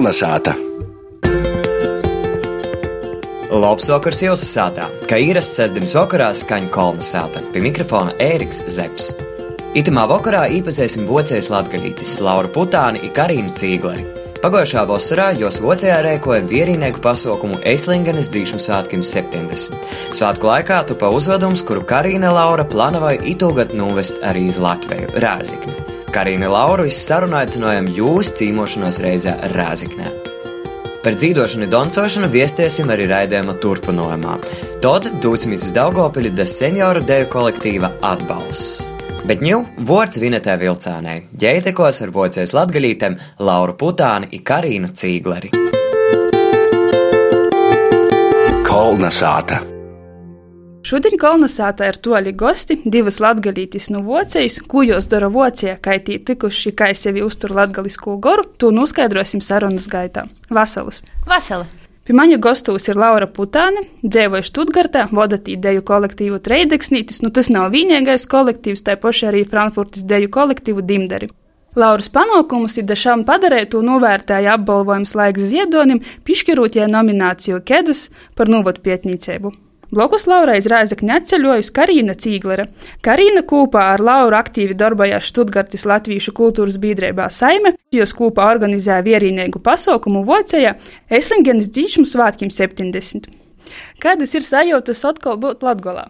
Kolnesāta! Labs vakars jūsu sātā, kā ierasts sestdienas vakarā skaņa kolna sāta. Pie mikrofona Ēriks Zepsi. Itamā vakarā īpazēsim vocējas latgalītis Laura Putāni un Karīnu Cīgleri. Pagājušā vasarā jos vocējā rēkoja vierīnieku pasaukumu Eislingenes dzīšanu svētkiem 70. Svētku laikā tupa uzvedums, kuru Karīna Laura plānoja itūgat nuvest arī uz Latviju, Rēzikni. Karīna Laura izsarunācinājām jūs cīmošanos reizē Rēziknē. Par dzīvošanu un dancošanu viestiesim arī raidījuma turpinājumā. Tad dosimies uz Daugopili da senioru deju kolektīva atbalsts. Bet ņū vārds Vinetē Vilcānai, ģeitekos ar vocēs latgalītēm Lauru Putāni un Karīnu Cīgleri. Kolnesāta! Šodien kolonizētā ir toļi gosti, divas latgalītis no Vocijas, ko jūs dara Vocijā, kā tī tikuši, kā sevi uztur latgalisko goru, to noskaidrosim sarunas gaitā. Vasalas! Vasala! Pie maņa gastos ir Laura Putāne, dzīvoja Študgartā, vadat ideju kolektīvu Treideksnītis, nu tas nav vienīgais kolektīvs, tā paši arī Frankfurtas deju kolektīvu Dimdari. Lauras panākumus ir dažām padarītu novērtēja apbalvojums laiks ziedonim, pišķirot jai nomināciju Kedas par novadu pietnīcību. Blokus Laurai izrāzakņa atceļojusi Karina Cīglere. Karina kopā ar Lauru aktīvi darbojās Študgartis Latviešu kultūras biedrībā Saime, jos kopā organizēja vierīnieku pasaukumu Vocējā Eslingenes dzīšmu svētkiem 70. Kādas ir sajūtas atkal būt Latgolā?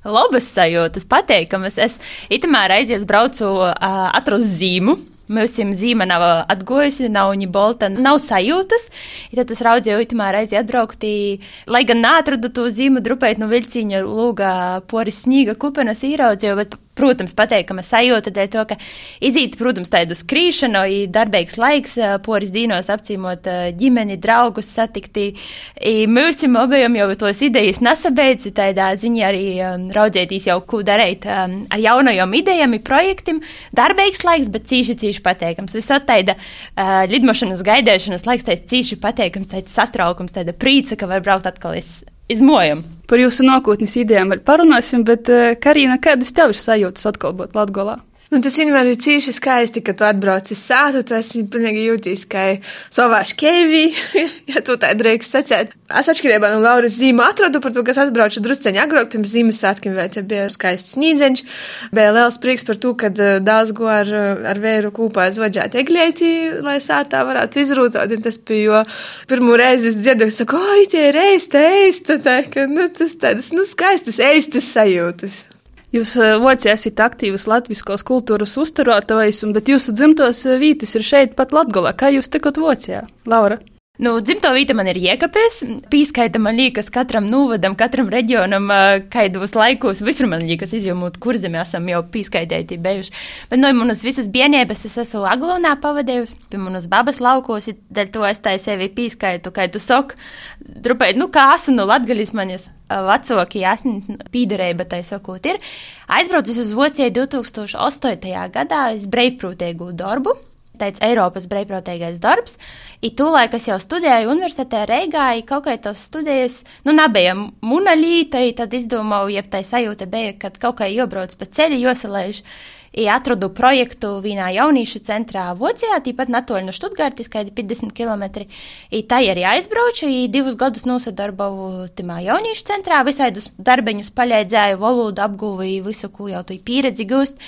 Labas sajūtas, pateikamas. Es itamā reizēs braucu uh, atrast zīmu. Mums zīme nav atgojusi, nav viņa bolta, nav sajūtas. I tad es raudzēju, itamā reizē atbraukt, lai gan neatradu to zīmu drupēt no viļciņa lūgā poris snīga kupenes īraudzēju, bet protams, pateikama sajūta dēļ to, ka izīts, protams, tāda skrīšana, darbīgs laiks, poris dīnos apcīmot ģimeni, draugus satikti. Mūsim abiem jau tos idejas nesabeidz, tādā ziņā arī raudzētīs jau, ko darīt ar jaunajām idejām, projektiem. Darbīgs laiks, bet cīši, cīši pateikams. Visot tāda uh, lidmašanas gaidēšanas laiks, tāds cīši pateikams, tāds satraukums, tāda prīca, ka var braukt atkal izmojam. Par jūsu nākotnes idejām vēl parunāsim, bet Karina, kādas tev ir sajūtas atkal būt Latgolā? Nu, tas vienmēr ir cīši skaisti, ka tu atbrauc uz sātu, tu esi pilnīgi jūties kā savā škeivī, ja tu tā drīkst sacēt. Es atšķirībā no Lauras zīmu atradu par to, kas atbraucu drusceņi agrāk pirms zīmes svētkiem, vai te bija skaists nīdzeņš. Bija liels prieks par to, ka daudz go ar, ar vēru kūpā zvaģēt eglēti, lai sātā varētu izrūtot. Un tas bija, jo pirmo reizi es dzirdu, saku, oi, tie ir eista, eista, tā, ka, nu, tas tādas, nu, skaistas eistas sajūtas. Jūs Vācijā esat aktīvas latviskos kultūras uzturētājs, bet jūsu dzimtos vītis ir šeit pat Latgolā. Kā jūs tikot Vācijā, Laura? Nu, dzimto vīta man ir iekapēs, pīskaita man liekas katram novadam, katram reģionam, kaidos laikos, visur man liekas izjūmot, kur zemi esam jau pīskaitēti bijuši. Bet no nu, manas visas bienības es esmu aglonā pavadējusi, pie manas babas laukos, dēļ to es tā sevi pīskaitu, kā tu sok, drupēt, nu, kā esmu no latgaļas manis vecākie asins pīderēja, bet tai sakot ir. Aizbraucis uz Vociju 2008. gadā, es breivprūtēgu darbu tāds Eiropas brīvprātīgais darbs. I tūlēk es jau studēju universitātē Reigā, i kaut kā tos studējas, nu, nebija muna līta, tad izdomāju, ja tā sajūta bija, kad kaut kā iebrauc pa ceļu, josalēž. I atradu projektu vienā jauniešu centrā Vocijā, tīpat natoļ no Štutgārtas, kādi 50 km. I tā arī aizbraucu, i divus gadus nosadarboju timā jauniešu centrā, visādus darbeņus paļēdzēju, valodu apguvēju, visu, ko jau tu pieredzi gūst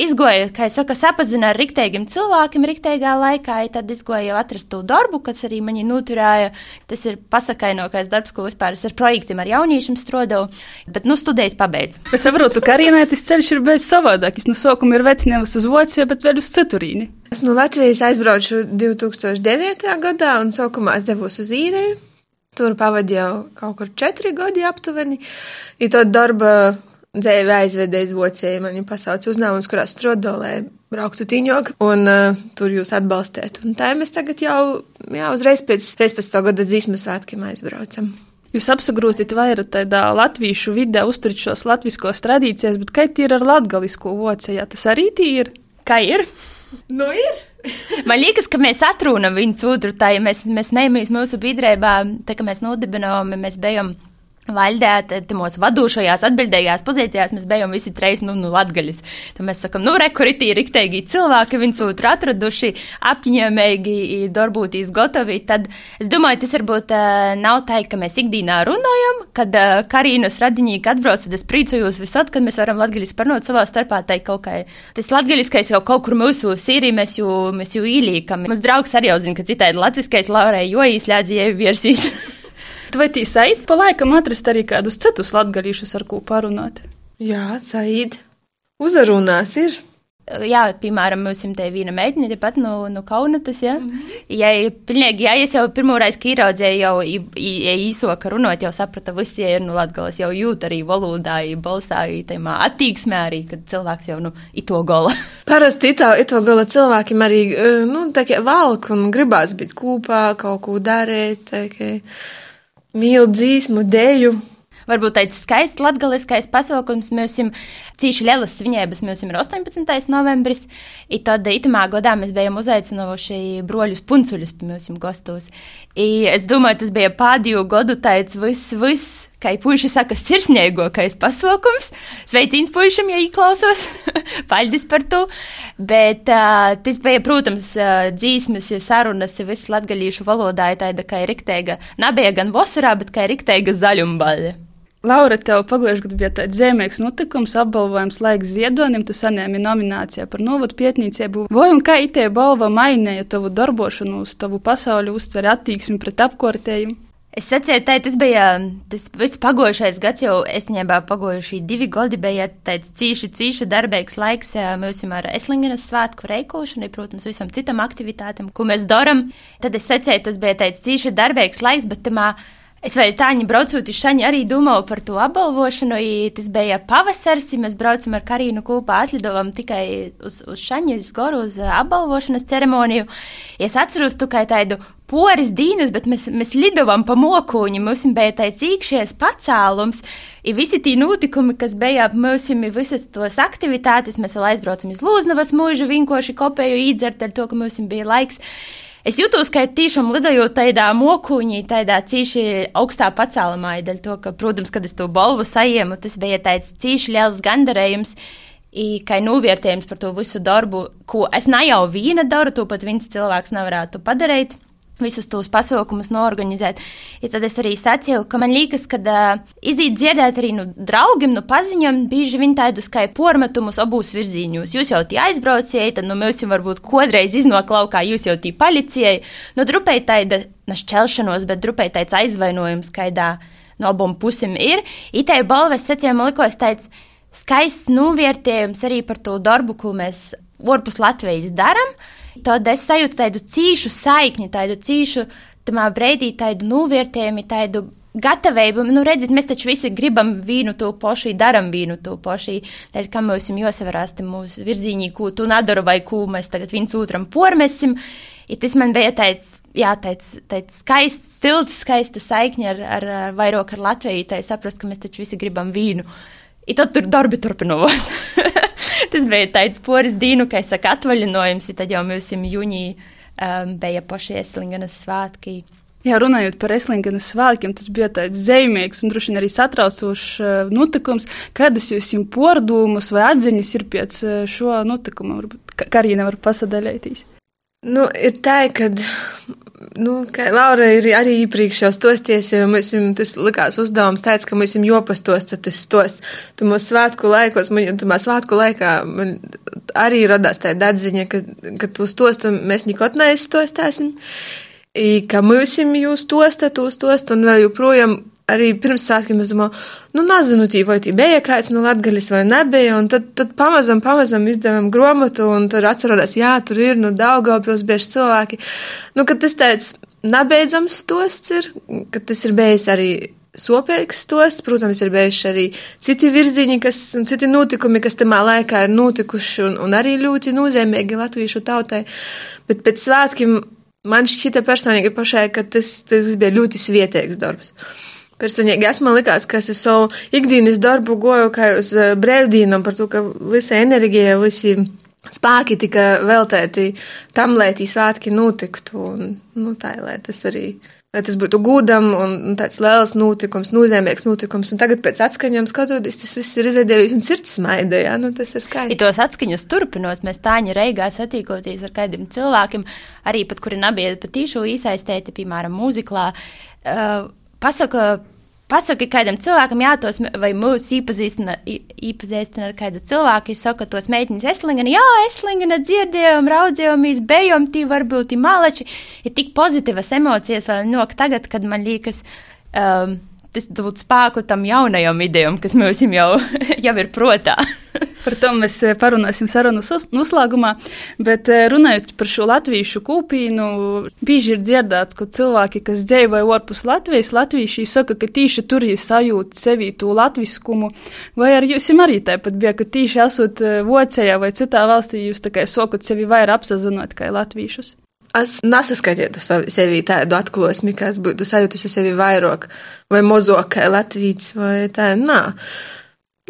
izgoja, kā jau saka, sapazina ar rīktīgiem cilvēkiem rīktīgā laikā, tad izgoja jau atrast to darbu, kas arī mani noturēja. Tas ir pasakainokais darbs, ko vispār es ar projektiem ar jauniešiem strādāju, bet, nu, studējas pabeidzu. Es saprotu, ka arī tas ceļš ir bez savādāks. No sākuma ir vecinājums uz Vociju, bet vēl uz citurīni. Es no Latvijas aizbraucu 2009. gadā un sākumā es devos uz īriju. Tur pavadīju kaut kur četri gadi aptuveni. Ir to darba dzīve aizveda iz Vociju. Man viņa pasauca uzņēmums, kurā lai brauktu tiņok un uh, tur jūs atbalstētu. Un tā mēs tagad jau, jā, uzreiz pēc, reiz pēc to gada dzīsmas svētkiem aizbraucam. Jūs apsagrūzit vairāk tādā latviešu vidē, uzturat šos latviskos tradīcijas, bet kā ir ar latgalisko vociju? Tas arī ir? Kā ir? Nu, ir. Man liekas, ka mēs atrunājam viens otru. Tā, ja mēs, mēs smējamies mūsu biedrībā, tā kā mēs nodibinājām, mēs bijām Valdē, tad mūsu vadošajās, atbildīgajās pozīcijās mēs bijām visi trīs, nu, nu latgaļas. Tad mēs sakam, nu, rekurītī, riktēgi cilvēki, viens otru atraduši, apņēmēji, darbūtīs gotovi. Tad es domāju, tas varbūt uh, nav tā, ka mēs ikdienā runājam, kad uh, Karīnas radinieki atbrauc, tad es priecājos visot, kad mēs varam latgaļas parunāt savā starpā, tai kaut kā. Tas latgaļiskais jau kaut kur mūsu sīrī, mēs jau, mēs jau īlīkam. Mums draugs arī jau zina, ka citādi latviskais laurai jo īslēdzīja versijas. Vai tī saīt pa laikam atrast arī kādus citus latgalīšus, ar ko parunāt? Jā, saīt. Uzarunās ir. Jā, piemēram, mums ir te viena meitene, tepat no, no Kaunatas, ja? Mm -hmm. Ja, pilnīgi, jā, es jau pirmo reizi, kad ieraudzēju jau ja īso, ka runot, jau saprata visi, ja ir, nu, latgalas jau jūt arī valodā, balsā, tēmā attīksmē arī, kad cilvēks jau, nu, ito gola. Parasti ito, ito gola cilvēkiem arī, nu, tā kā valk un gribās būt kopā, kaut ko darīt, tā kā mīlu dzīsmu, deju. Varbūt tāds skaists latgaliskais pasaukums mums ir cīši lielas svinības, mums ir 18. novembris, i tad itamā godā mēs bijām uzaicinoši broļus puncuļus pie mums gostos. I es domāju, tas bija pādīju godu tāds viss, viss, kā puiši saka, sirsniegākais pasaukums. Sveicīns puišam, ja īklausos, paļģis par to. Bet uh, tas bija, protams, uh, dzīsmes, sarunas, viss latgalīšu valodā ir tāda, kā ir rikteiga, nebija gan vasarā, bet kā ir rikteiga zaļumbaļa. Laura, tev pagājušajā gadā bija tāds zīmīgs notikums, apbalvojums laiks ziedonim, tu saņēmi nominācijā par novadu pietnīcību. Vai un kā itē balva mainīja tavu darbošanos, tavu pasaules uztveri attieksmi pret apkārtējumu? Es sacīju, tā tas bija tas viss pagājušais gads, jau īstenībā pagājušie divi gadi bija tāds cīši, cīši darbīgs laiks mums ar Eslingenas svētku reikošanu, protams, visam citam aktivitātam, ko mēs darām. Tad es sacīju, tas bija tāds cīši darbīgs laiks, bet tamā. Es vēl tāņi braucot uz šaņu arī domāju par to apbalvošanu, ja tas bija pavasars, ja mēs braucam ar Karīnu kopā, atlidojam tikai uz, uz šaņas goru, uz apbalvošanas ceremoniju. Es atceros tikai tādu poris dīnus, bet mēs, mēs lidojam pa mokuņu, mums bija tāds īkšķies pacēlums, ir visi tie notikumi, kas bija ap mums, ir visas tos aktivitātes, mēs vēl aizbraucam uz Lūznavas mūžu, vienkārši kopēju īdzert ar to, ka mums bija laiks. Es jūtos, ka tiešām lidojot tādā mokuņī, tādā cīši augstā pacēlamā, dēļ to, ka, protams, kad es to balvu saņēmu, tas bija tāds cīši liels gandarējums. Kā novērtējums par to visu darbu, ko es ne jau viena daru, to pat viens cilvēks nevarētu padarīt visus tos pasaukumus norganizēt. Ja tad es arī sacīju, ka man liekas, ka uh, iziet dzirdēt arī nu, draugiem, nu, paziņām, bieži vien tādus kā pormetumus abos virziņos. Jūs jau tie aizbrauciet, tad nu, mēs jums varbūt kodreiz iznāk laukā, jūs jau tie palicijai. Nu, drupēji tāda našķelšanos, bet drupēji tāds aizvainojums, kaidā no abām pusēm ir. Itē balves sacīja, man likos tāds skaists novērtējums arī par to darbu, ko mēs ārpus Latvijas darām tad es sajūtu tādu cīšu saikni, tādu cīšu tamā breidī, tādu novērtējumu, tādu gatavību. Nu, redziet, mēs taču visi gribam vīnu to pašu, daram vīnu to pašu. Tad, kā mums jāsavarās mūsu virziņī, ko tu nedara vai ko mēs tagad viens otram pormesim. Ja tas man bija tāds, jā, tāds, tāds skaists, stilts, skaista saikņa ar, ar, ar vairāk ar Latviju, tā saprast, ka mēs taču visi gribam vīnu. I tad tur darbi turpinās. tas bija tāds poris dīnu, kā es saku, atvaļinājums, tad jau mums jūnī um, bija paši Eslinganas svētki. Jā, runājot par Eslinganas svētkiem, tas bija tāds zīmīgs un droši vien arī satraucošs uh, notikums. Kādas jūs jums pordumus vai atziņas ir pēc uh, šo notikumu? Varbūt Karīna var pasadalīties. Nu, ir tā, ka nu, Laura ir arī iepriekš jau stosties, ja mums tas likās uzdevums tāds, ka mums jopastos, tad tas stos. Tu mūsu svētku laikos, man, tu mūsu svētku laikā man arī radās tāda atziņa, ka, ka tu stost un mēs nekot neizstostāsim. I, ka mums jūs tostat, jūs tostat un vēl joprojām arī pirms svētkiem es domāju, nu, nezinu, tī, vai tī bija kāds no Latgaļas vai nebija, un tad, tad pamazam, pamazam izdevām gromatu, un tur atcerodās, jā, tur ir, nu, Daugavpils bieži cilvēki. Nu, ka tas tāds nebeidzams stosts ir, ka tas ir bijis arī sopīgs stosts, protams, ir bijuši arī citi virziņi, kas, citi notikumi, kas tamā laikā ir notikuši, un, un arī ļoti nozīmīgi latviešu tautai, bet pēc svētkiem man šķita personīgi pašai, ka tas, tas bija ļoti svietēks darbs. Personīgi es man likās, ka es savu ikdienas darbu goju kā uz eh, brīvdīnam par to, ka visa enerģija, visi spēki tika veltēti tam, lai tī svētki notiktu. Un, nu, tā, lai tas arī lai tas būtu gudam un tāds liels notikums, nozīmīgs notikums. Un tagad pēc atskaņām skatoties, tas viss ir izdevies un sirds smaida. Jā, nu, tas ir skaisti. Ja tos atskaņas turpinos, mēs tāņa reigā satīkoties ar kādiem cilvēkiem, arī pat kuri nebija patīšu iesaistēti, piemēram, mūziklā. Uh, pasaka, Pasaki kādam cilvēkam, jā, tos, vai mūsu iepazīstina, iepazīstina ar kādu cilvēku, jūs sakat, tos meitiņas eslingani, jā, eslingana dzirdējām, raudzējāmies, bejam, tī varbūt tī malači, ir tik pozitīvas emocijas, vēl nok tagad, kad man liekas, um, tas dod spēku tam jaunajam idejam, kas mums jau, jau ir protā. par to mēs eh, parunāsim sarunas noslēgumā. Bet eh, runājot par šo latviešu kūpīnu, bieži ir dzirdēts, ka cilvēki, kas dzīvoja ārpus Latvijas, latvieši saka, ka tieši tur viņi sajūt sevi to latviskumu. Vai ar jums arī tāpat bija, ka tieši esot eh, Vācijā vai citā valstī, jūs tā kā sokat sevi vairāk apsazinot kā latviešus? Es nesaskatītu sevi tādu atklāsmi, ka es būtu sajūtusi sevi vairāk vai mazāk kā Latvijas vai tā. Nā.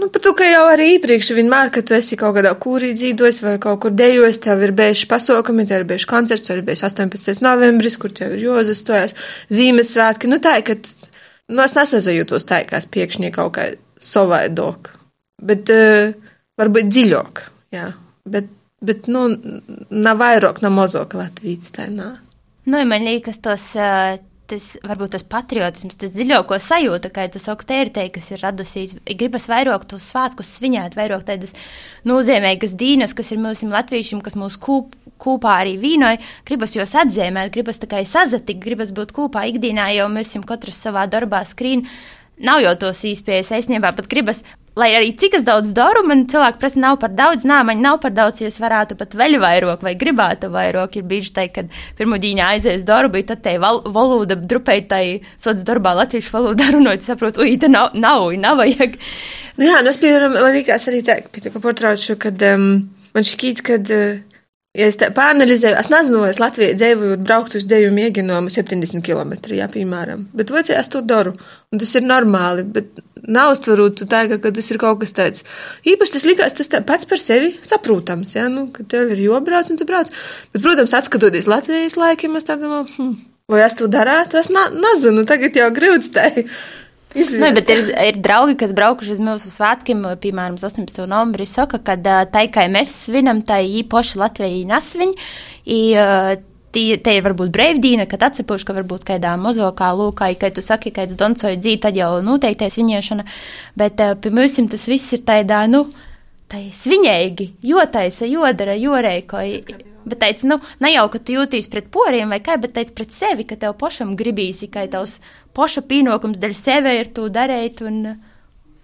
Nu, par to, ka jau arī iepriekš vienmēr, kad tu esi kaut kādā kūrī dzīvojis vai kaut kur dejojis, tev ir bijuši pasaukumi, tev ir bijuši koncerts, tev ir bijis 18. novembris, kur tev ir Jozas stojas, Zīmesvētki. Nu, tā, ka, nu, es nesazajūtos tā, kā es piekšņi kaut kā savādāk, bet uh, varbūt dziļāk, jā. Bet bet nu, nav vairāk, nav mazāk Latvijas. Tā, nā. nu, man liekas, tos. Tas varbūt tas patriotisms, tas dziļāko sajūta, te ir te, kas ir radusies. Gribas vairāk tos svētkus svinēt, vairāk tādas nozīmīgas dīnas, kas ir mūsu latviešiem, kas mūs kūp, kopā arī vīnoja. Gribas jūs atzīmēt, gribas tikai sazatikt, gribas būt kopā ikdienā, jo mēs esam katrs savā darbā skrīn. Nav jau tos īspējas, īstenībā pat gribas, lai arī cik es daudz daru, man cilvēki prasa, nav par daudz, nā, man nav par daudz, ja es varētu pat vēl vairāk vai gribētu vairāk. Ir bijis tā, kad pirmo dīņā aizies darbu, tad te val, valoda drupēji tai sots darbā latviešu valodā runājot, saprotu, ui, te nav, nav, nav vajag. Nu jā, nu es, piemēram, man likās arī tā, ka portrauču, kad um, man šķīt, kad. Uh, Ja es tā pāranalizēju, es nezinu, es Latvijā dzīvoju, brauktu uz deju mēģinājumu 70 km, jā, piemēram. Bet vecajā es to daru, un tas ir normāli, bet nav uztverot tā, ka, ka tas ir kaut kas tāds. Īpaši tas likās, tas pats par sevi saprotams, jā, nu, ka tev ir jobrauc un tu brauc. Bet, protams, atskatoties Latvijas laikiem, es tā domāju, hm, vai es to darētu, es nezinu, tagad jau grūts tai. Nu, bet ir, ir draugi, kas braukuši uz mūsu svētkiem, piemēram, 18. novembrī, saka, ka tai, kā mēs svinam, tai īpaši Latvijai nesviņ. I, Tie, te ir varbūt brīvdīna, kad atsepuši, ka varbūt kādā mozokā lūkā, ja tu saki, ka kāds doncoja dzīvi, tad jau noteiktais viņiešana, bet pie mums tas viss ir tādā, nu, tai sviņēgi, jotaisa, jodara, joreiko. Bet teica, nu, ne jau, ka tu jūties pret poriem vai kā, bet teica pret sevi, ka tev pašam gribīs, ka tavs poša pienākums dēļ sevi ir to darīt un,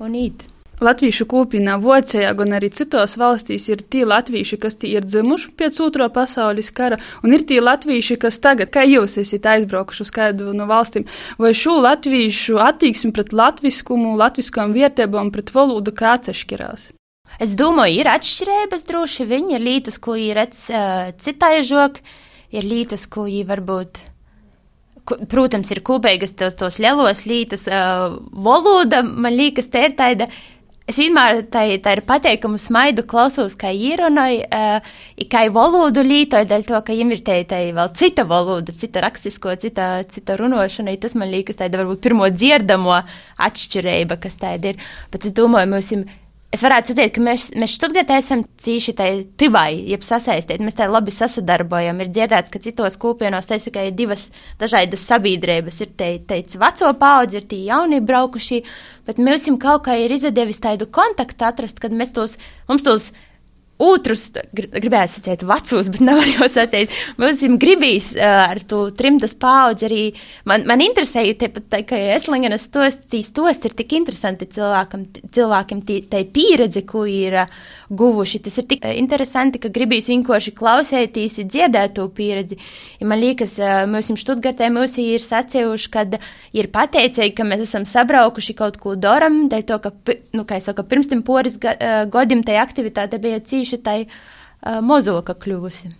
un īt. Latviešu kopienā Vācijā, gan arī citos valstīs ir tie latvieši, kas ir dzimuši pēc Otro pasaules kara, un ir tie latvieši, kas tagad, kā jūs esat aizbraukuši uz kādu no valstīm, vai šo latviešu attieksmi pret latviskumu, latviskām vietībām, pret valodu kā atšķirās? Es domāju, ir atšķirības droši vien, ir lietas, ko ir redz uh, citāžok, ir lietas, ko ir varbūt protams, ir kopīgas tos, tos lielos lītas uh, valoda, man liekas, te ir tāda. Es vienmēr tā, tā ir pateikumu smaidu klausos, kā īronoju, uh, kā valodu lītoju, dēļ to, ka viņam ir te, te vēl cita valoda, cita rakstisko, cita, cita runošana, tas man liekas tāda varbūt pirmo dzirdamo atšķirība, kas tāda ir. Bet es domāju, mums ir Es varētu teikt, ka mēs, mēs Stuttgartē esam cīši tai tivai, jeb sasaistīti. Mēs tā labi sasadarbojam. Ir dzirdēts, ka citos kūpienos tas tikai divas dažādas sabiedrības. Ir te, teica veco paudzi, ir tie jaunie braukušie, bet mums kaut kā ir izdevies tādu kontaktu atrast, kad mēs tos, mums tos Otrus, gribēju sacīt, vecus, bet nevar jau sacīt, mums ir gribījis ar to trimtas paudzi arī. Man, man interesēja, tepat, tā, ka Eslingenas tos, tīs tos ir tik interesanti cilvēkam, cilvēkiem, tai pieredze, ko ir. Uh, guvuši. Tas ir tik eh, interesanti, ka gribīs vienkārši klausēties, dziedāt to pieredzi. Ja man liekas, eh, mēs jums Štutgartē mums ir sacījuši, ka ir pateicīgi, ka mēs esam sabraukuši kaut ko daram, dēļ to, ka, nu, kā es saku, pirms tam poris eh, godim tai aktivitāte bija cīši tai uh, mozoka kļuvusi.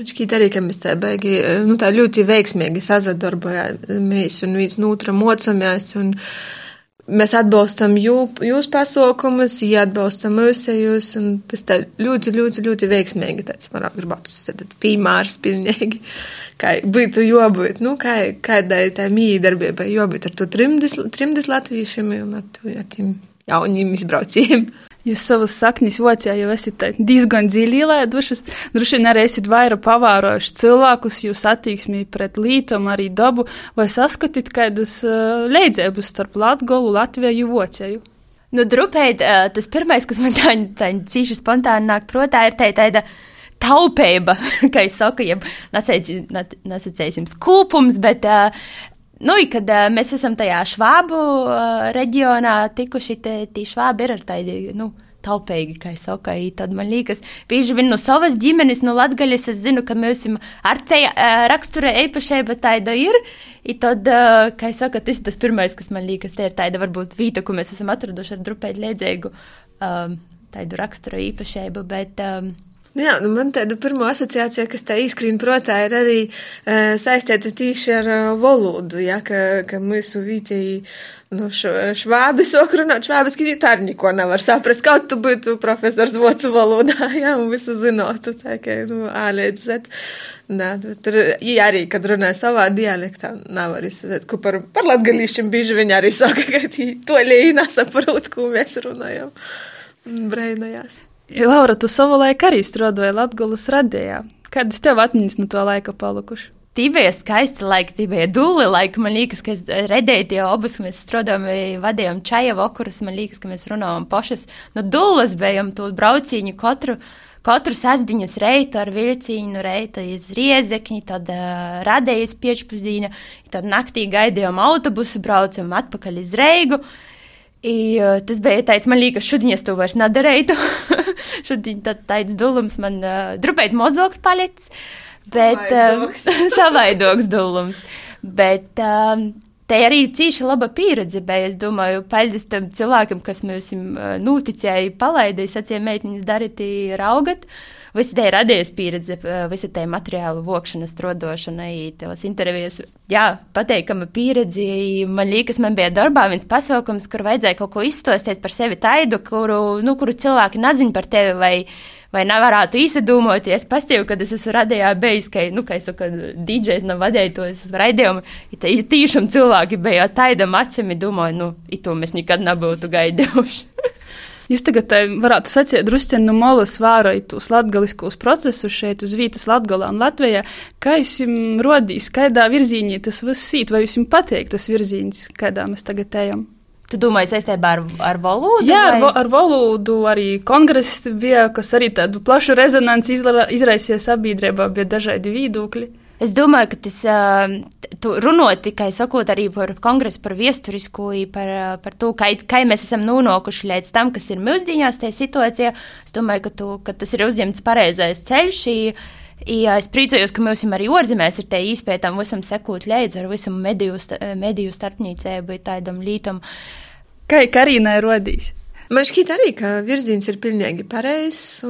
Šķiet arī, ka mēs tā beigi, nu tā ļoti veiksmīgi sazadarbojāmies un viens no otra mocamās un mēs atbalstam jū, jūsu pasaukumus, ja atbalstam mūsējus, un tas tā ļoti, ļoti, ļoti veiksmīgi, tāds, man gribētu uzstādīt, piemērs pilnīgi, kā būtu jābūt, nu, kā, kādai tā mīdarbībai jābūt ar to trimdis, trimdis latviešiem un ar, to, ar tiem jauniem izbraucējiem. Jūs savas saknes Vācijā jau esat diezgan dziļi ielēdušas. Droši vien arī esat vairāk pavārojuši cilvēkus, jūs attieksmī pret lītumu, arī dabu, vai saskatīt kādas uh, leidzības starp Latgolu, Latviju un Vāciju? Nu, drupēt, uh, tas pirmais, kas man tā, tā cīši spontāni nāk protā, ir tā, tāda taupība, kā es saku, jeb nesacēsim skūpums, bet uh, Nu, kad uh, mēs esam tajā švābu uh, reģionā tikuši, tie švābi ir ar tādi, nu, taupīgi, kā es saku, tad man liekas, bieži vien no savas ģimenes, no latgaļas es zinu, ka mēs esam ar te uh, rakstura īpašība tāda ir, i tad, uh, kā es saku, tas ir tas pirmais, kas man liekas, te ir tāda varbūt vīta, ko mēs esam atraduši ar drupēt liedzēgu um, tādu rakstura īpašību, bet. Um, jā, nu man tāda pirmā asociācija, kas tā izkrīt protā, ir arī uh, saistīta tieši ar uh, valodu, ja, ka, ka mūsu vītēji, nu, švābi soku runāt švābiski, tā arī neko nevar saprast, kaut tu būtu profesors vocu valodā, ja, un visu zinotu, tā kā, nu, āliet zet. Nē, tur ja arī, kad runāja savā dialektā, nevar izsēt, ko par, par latgalīšiem bieži viņi arī saka, ka to līnī nesaprot, ko mēs runājam. Breinojās. Laura, tu savulaik arī strādāji Latvijas radījā. Kādas tev atmiņas no to laika palikušas? Tie bija skaisti laiki, tie bija dūli laiki. Man liekas, ka es redzēju tie abus, ka mēs strādājām, vadījām čaja vakarus. Man liekas, ka mēs runājām pašas. No dūles bijām to brauciņu katru. Katru sastāvdaļas reitu ar vilcienu, reitu iz riezekņi, tad uh, radējas piečpusdīna, tad naktī gaidījām autobusu, braucam atpakaļ iz Reigu. Uh, I, uh, tas bija tāds, man liekas, šodien es to vairs nedarītu. šodien tad tāds dulums man uh, drupēt mozoks palicis. Bet savaidoks, uh, savaidoks dulums. Bet um, te arī cīši laba pieredze bija. Es domāju, paldies tam cilvēkam, kas mums uh, noticēja, palaidīja, sacīja meitiņas darīt, raugat. Uh, visa tā ir radies pieredze, visa tā materiālu vokšana, strodošana, tos intervijas. Jā, pateikama pieredze. Man liekas, man bija darbā viens pasaukums, kur vajadzēja kaut ko izstostīt par sevi taidu, kuru, nu, kuru cilvēki nezin par tevi vai vai nevarētu izdomāties. Pastāvu, kad es esmu radījā bijis, ka, nu, kā es saku, DJs nav vadījis tos raidījumus. Ja tiešām cilvēki bija taidam acīm, domāju, nu, to mēs nekad nebūtu gaidījuši. Jūs tagad eh, varētu sacīt, drusciņā no malas vērojot tos latgaliskos procesus šeit uz vietas Latgalā un Latvijā. Kā jums rodīs, kādā virzienī tas viss sīt, vai jums patīk tas virziens, kādā mēs tagad ejam? Tu domā, saistībā ar, ar valodu? Jā, ar, ar valodu arī kongress bija, kas arī tādu plašu rezonanci izraisīja sabiedrībā, bija dažādi viedokļi. Es domāju, ka tas runāt tikai sakot arī par kongresu, par viesturisko, par, par to, kā, kā mēs esam nonākuši līdz tam, kas ir mūsdienās tajā situācijā. Es domāju, ka, tu, ka tas ir uzņemts pareizais ceļš. Ja es priecājos, ka mums arī ārzemēs ir tie izpētām, visam sekot līdzi ar visam mediju, mediju starpniecību, tādam lītam. Kā Karīnai rodīs? Man šķiet arī, ka virziens ir pilnīgi pareizs,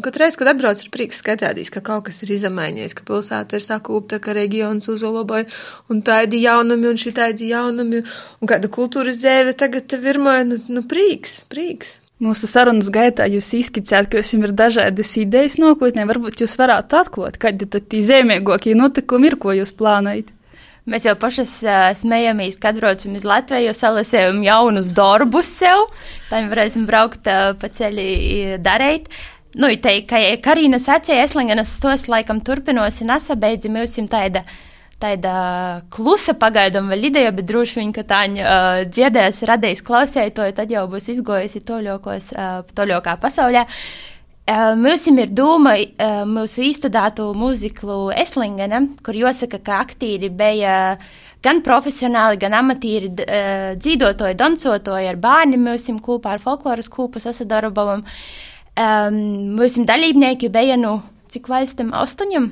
katru reizi, kad atbrauc ar prieks skatādīs, ka kaut kas ir izmaiņojies, ka pilsēta ir sakūpta, ka reģions uzlaboja, un tādi jaunumi, un šī tādi jaunumi, un kāda kultūras dzēve tagad te virmoja, nu, nu prieks, prieks. Mūsu sarunas gaitā jūs izskicējāt, ka jums ir dažādas idejas nākotnē. Varbūt jūs varētu atklāt, kādi tad tie zīmīgākie notikumi ir, ko jūs plānojat. Mēs jau pašas uh, smējamies, kad braucam uz Latviju, jo salasējam jaunus darbus sev, tā varēsim braukt uh, pa ceļi darīt. Nu, te, kā Karina sacīja, Eslingenas stos laikam turpinosi nesabeidzi, mēs jums tāda tāda klusa pagaidām vēl ideja, bet droši vien, ka tā uh, dziedēs, radīs klausētoju, tad jau būs izgojusi toļokos, uh, toļokā pasaulē. Uh, Mums ir doma mūsu izstudētu mūziklu Eslingena, kur jāsaka, ka aktīri bija gan profesionāli, gan amatīri dzīvotoji, dancotoji ar bērniem, mums kopā ar folkloras kūpu sasadarbojumu. Mūsu dalībnieki bija nu, cik valstīm? Astoņiem?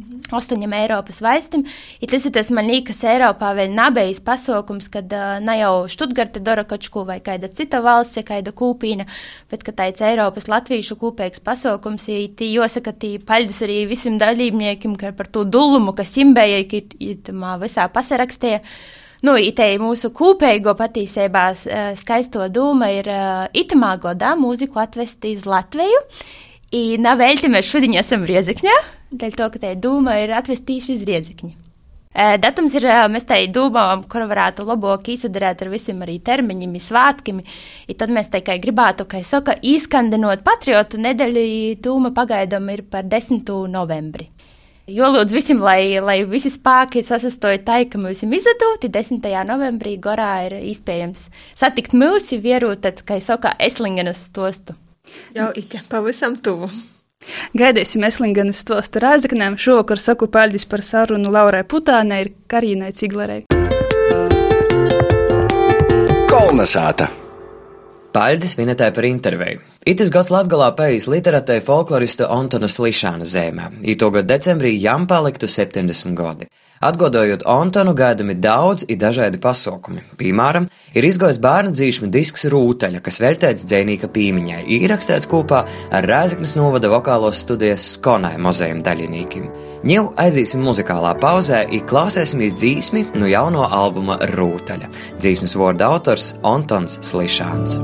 Mhm. Astoņiem Eiropas valstīm. Tas ir tas, man liekas, Eiropā vēl nabējis pasaukums, kad uh, ne jau Študgarte dara kačku vai kāda cita valsts, ja kāda kūpīna, bet ka tāds Eiropas latviešu kūpīgs pasaukums, ja tī jāsaka, tī paļdus arī visiem dalībniekiem par to dulumu, kas imbēja, ka itamā visā pasarakstīja. Nu, itei mūsu kūpeigo patīsībā skaisto dūma ir itamā godā mūziku atvest iz Latviju. I nav vēļti mēs šodien esam Riezekņā, dēļ to, ka te dūma ir atvestījuši iz Riezekņa. Datums ir, mēs tai domājam, kur varētu labāk izsadarēt ar visiem arī termiņiem, svātkiem. Tad mēs tikai gribētu, kā saka, izskandinot patriotu nedēļu, dūma pagaidām ir par 10. novembri. Jo lūdzu visiem, lai, lai visi spēki sasastoja tā, ka mums ir izdoti 10. novembrī Gorā ir iespējams satikt mūsu vieru, tad, kā saka, Eslingenas stostu. Jau ite, pavisam tuvu. Gaidīsim Eslingenas stostu rāzaknēm. Šovakar saku paļģis par sarunu Laurai Putānai ir Karīnai Ciglerei. Kolnesāta! Paļģis vinetē par interviju. Itis gads Latgalā pējis literatei folklorista Antona Slišāna zēmē. Ītogad decembrī jām paliktu 70 gadi. Atgodojot Antonu, gaidami daudz i dažādi pasaukumi. Piemēram, ir izgojis bērnu dzīšmi disks Rūteļa, kas veltēts dzēnīka pīmiņai, īrakstīts kopā ar Rēzaknes novada vokālos studijas Skonai mozējiem daļinīkiem. Ņev aizīsim muzikālā pauzē, i klausēsimies dzīsmi no jauno albuma Rūteļa. Dzīsmes vārda autors Antons Slišāns.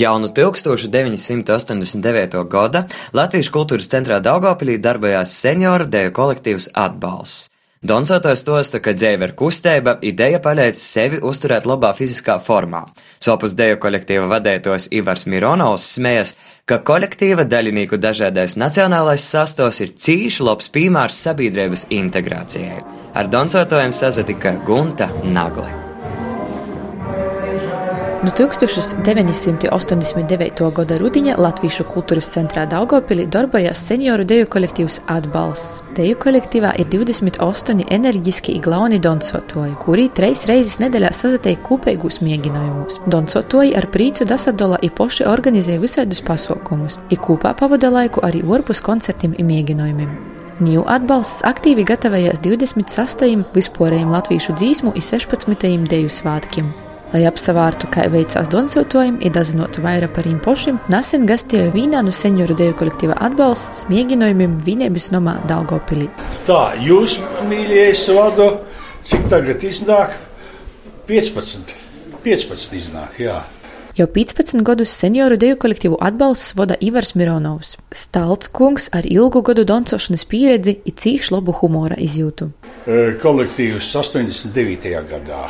Jaunu 1989. gada Latvijas kultūras centrā Daugopilī darbojās senioru deju kolektīvs atbalsts. Doncotojs tosta, ka dzēve ir kustība, ideja paļēc sevi uzturēt labā fiziskā formā. Sopus deju kolektīva vadētos Ivars Mironovs smējas, ka kolektīva daļinīku dažādais nacionālais sastos ir cīši labs piemērs sabiedrības integrācijai. Ar doncotojiem sazatika Gunta Nagle. No 1989. gada rudiņa Latviešu kultūras centrā Daugopilī darbojas senioru deju kolektīvs Atbalsts. Deju kolektīvā ir 28 enerģiski iglauni donsotoji, kuri treis reizes nedēļā sazateik kopīgus mēģinājumus. Donsotoji ar prīcu dasadola i poši organizē visādus pasaukumus, i kopā pavada laiku arī orpus koncertiem i mēģinājumiem. Ņū atbalsts aktīvi gatavojas 26. vispārējiem latviešu dzīsmu un 16. deju svātkiem. Lai apsvērtu, kā veicās donsotojumi, ir dazinotu vairāk par viņiem pašiem, nesen gastīja vīnā no senioru deju kolektīva atbalsts mēģinājumiem vienības nomā Daugopilī. Tā, jūs, mīļais, vadu, cik tagad iznāk? 15. 15 iznāk, jā. Jau 15 gadus senioru deju kolektīvu atbalsts vada Ivars Mironovs. Stalts kungs ar ilgu gadu dancošanas pieredzi ir cīši labu humora izjūtu. Kolektīvs 89. gadā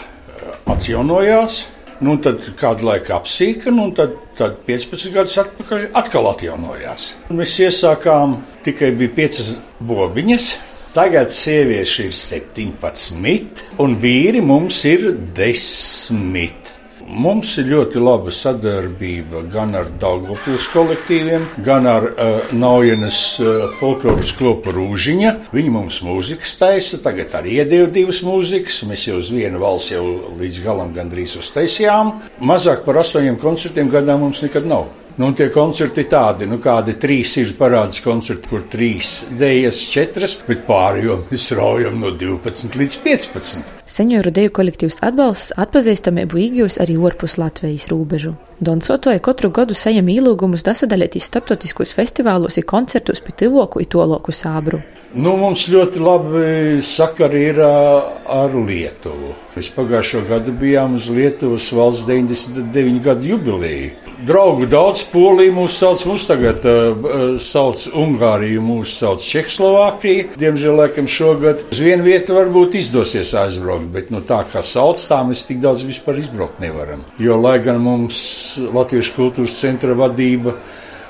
atjaunojās. Nu, tad kādu laiku apsīka, nu, un tad, tad 15 gadus atpakaļ atkal atjaunojās. Mēs iesākām tikai bija piecas bobiņas. Tagad sieviešu ir 17, un vīri mums ir 10. Mums ir ļoti laba sadarbība gan ar Dārgopils kolektīviem, gan ar uh, Naujenes uh, folkloras klopu Rūžiņa. Viņi mums mūzikas taisa, tagad arī iedeva divas mūzikas. Mēs jau uz vienu valsts jau līdz galam gandrīz uztaisījām. Mazāk par astoņiem koncertiem gadā mums nekad nav. Nu, tie koncerti tādi, nu, kādi trīs ir parādās koncerti, kur trīs dēļas, četras, bet pārējo mēs raujam no 12 līdz 15. Senioru deju kolektīvs atbalsts atpazīstamību īgļos arī ārpus Latvijas robežu. Donsotoja katru gadu saņem ielūgumus dasadalīties starptautiskos festivālos un koncertos pie tuvoku un toloku sābru. Nu, mums ļoti labi sakari ir ar Lietuvu. Mēs pagājušo gadu bijām uz Lietuvas valsts 99 gadu jubileju. Draugu daudz, Polija mūs sauc, mūs tagad uh, sauc Ungāriju, mūs sauc Čehoslovākiju. Diemžēl, laikam, šogad uz vienu vietu varbūt izdosies aizbraukt, bet nu, tā kā sauc, tā mēs tik daudz vispār izbraukt nevaram. Jo, lai gan mums Latviešu kultūras centra vadība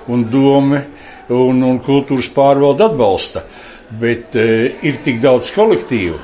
un doma un, un kultūras pārvalde atbalsta, bet uh, ir tik daudz kolektīvu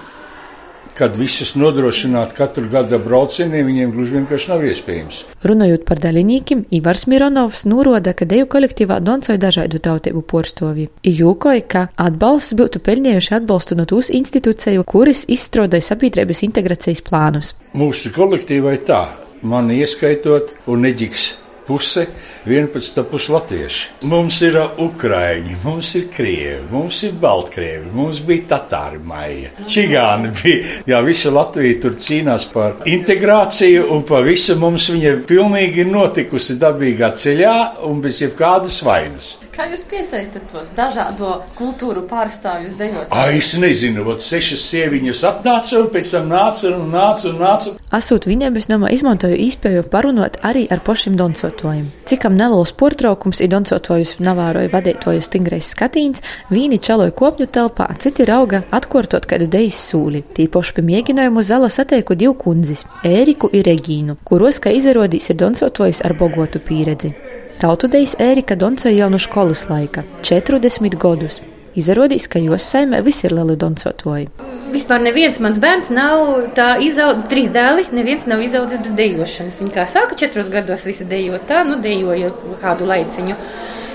kad visas nodrošināt katru gada braucieniem, viņiem gluži vienkārši nav iespējams. Runājot par dalībniekiem, Ivars Mironovs norāda, ka deju kolektīvā doncoja dažādu tautību porstovi. Jūkoja, ka atbalsts būtu pelnījuši atbalstu no tūs institūciju, kuras izstrādāja sabiedrības integrācijas plānus. Mūsu kolektīvai tā, man ieskaitot un neģiks puse, 11 puse latvieši. Mums ir ukrāņi, mums ir krievi, mums ir baltkrievi, mums bija tatāri maija. Čigāni bija. Jā, visa Latvija tur cīnās par integrāciju, un pa visu mums viņa pilnīgi ir notikusi dabīgā ceļā un bez jebkādas vainas. Kā jūs piesaistat tos dažādo kultūru pārstāvjus dejot? Ai, es nezinu, vat sešas sieviņas atnāca un pēc tam nāca un nāca un nāca. Asūt viņiem es domāju izmantoju īspēju parunot arī ar pašiem doncotājiem. Cikam neliels portraukums ir doncotājus navēroja vadītojas stingrais skatīns, vīni čaloja kopņu telpā, citi rauga atkortot kādu dejas sūli. Tīpoši pie mēģinājumu zala sateiku divu kundzis - Ēriku un Regīnu, kuros, kā izrādīs, ir doncotājus ar bogotu pieredzi. Tautudejs Ērika Doncoja jau no skolas laika - 40 gadus. Izrādījās, ka jūs saimē visi ir lieli doncotoji. Vispār neviens mans bērns nav tā izaudzis, trīs dēli, neviens nav izaudzis bez dejošanas. Viņa kā sāka četros gados visi dejot, tā, nu dejoja kādu laiciņu.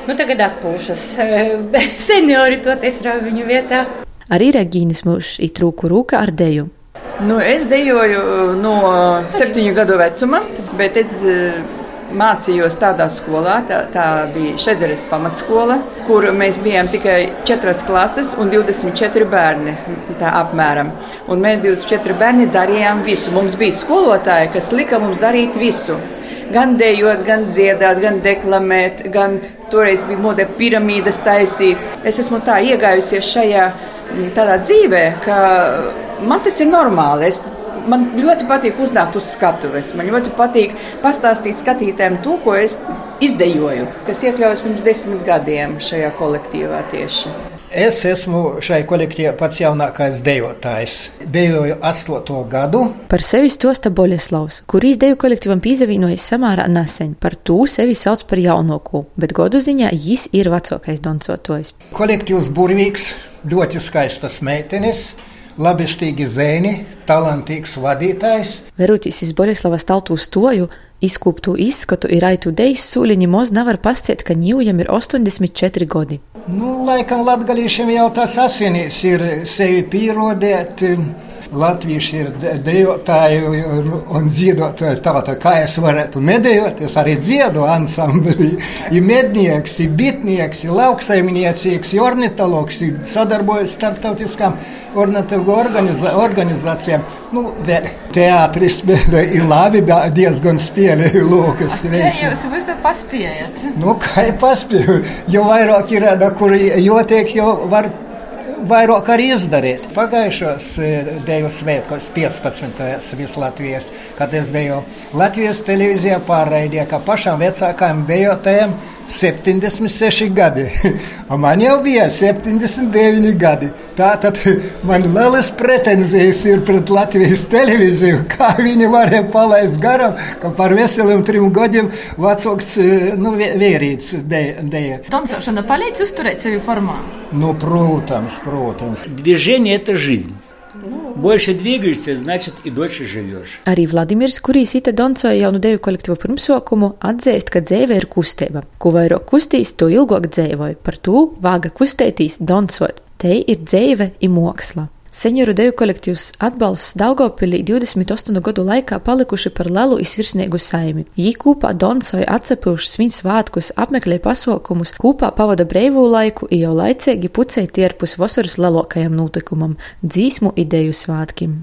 Nu tagad atpūšas. Seniori to tiesrāva viņu vietā. Arī Regīnas mūžs ir trūku rūka ar deju. Nu, es dejoju no septiņu gadu vecuma, bet es mācījos tādā skolā, tā, tā bija Šederes pamatskola, kur mēs bijām tikai 4 klases un 24 bērni. Apmēram. Un mēs 24 bērni darījām visu. Mums bija skolotāji, kas lika mums darīt visu. Gan dejot, gan dziedāt, gan deklamēt, gan toreiz bija mode piramīdas taisīt. Es esmu tā iegājusies šajā tādā dzīvē, ka man tas ir normāli. Es man ļoti patīk uznākt uz skatuves. Man ļoti patīk pastāstīt skatītājiem to, ko es izdejoju, kas iekļaujas pirms desmit gadiem šajā kolektīvā tieši. Es esmu šai kolektīvā pats jaunākais dejotājs. Dejoju astoto gadu. Par sevi stosta Boļeslavs, kurīs deju kolektīvam pīzavīnojas samārā nesen. Par to sevi sauc par jaunāko, bet godu ziņā jis ir vecākais doncotojs. Kolektīvs burvīgs, ļoti skaistas meitenes labestīgi zēni, talantīgs vadītājs. Veroties iz Borislavas taltu stoju, izkūptu izskatu ir aitu dejas sūliņi moz nevar pasciet, ka ņūjam ir 84 godi. Nu, laikam latgalīšiem jau tas asinīs ir sevi pierodēt. Latvieši ir dejotāji un dziedotāji. Tātad, kā es varētu nedējot, es arī dziedu ansamblī. Ir mednieks, ir bitnieks, ir lauksaimniecīgs, ir ornitologs, ir sadarbojas starptautiskām ornitologu organizā, organizācijām. Nu, vēl teātris ir labi, diezgan spēlēju lokas. Kā jūs visu paspējat? Nu, kā paspēju, jo vairāk ir, kur jotiek, jo var vairāk arī izdarīt. Pagājušos deju svētkos, 15. visā Latvijas, kad es deju Latvijas televīzijā pārraidīju, ka pašam vecākajam dejotājiem 76 gadi. Un man jau bija 79 gadi. Tātad man lielas pretenzijas ir pret Latvijas televīziju, kā viņi varēja palaist garām, ka par veseliem trim gadiem vecāks nu, vērīts dēļ. Dancošana palīdz uzturēt sevi formā? Nu, protams, protams. Движение – это жизнь. Больше двигаешься, значит, и дольше живешь. Arī Vladimirs, kurīs ita doncoja jaunu deju kolektīvu pirmsokumu, atzīst, ka dzīve ir kustība. Ko vairāk kustīs, to ilgāk dzīvoja. Par to vāga kustētīs, doncot. Te ir dzīve i māksla. Senioru deju kolektīvs atbalsts Daugopilī 28 gadu laikā palikuši par lielu izsirsniegu saimi. Jī kopā donsoja atcepuši svin svātkus, apmeklē pasaukumus, kopā pavada breivū laiku, i jau laicīgi pucei tierpus vasaras lielākajam notikumam - dzīsmu ideju svātkim.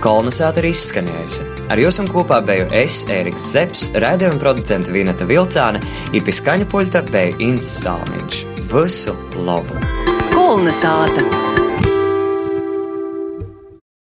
Kolonizāta ir izskanējusi. Ar jums kopā biju es, Ēriks Zepsi, raidījuma producents Vineta Vilcāne, ir pie skaņa puļta bija Ints Salmiņš. Visu labu! Kolonizāta!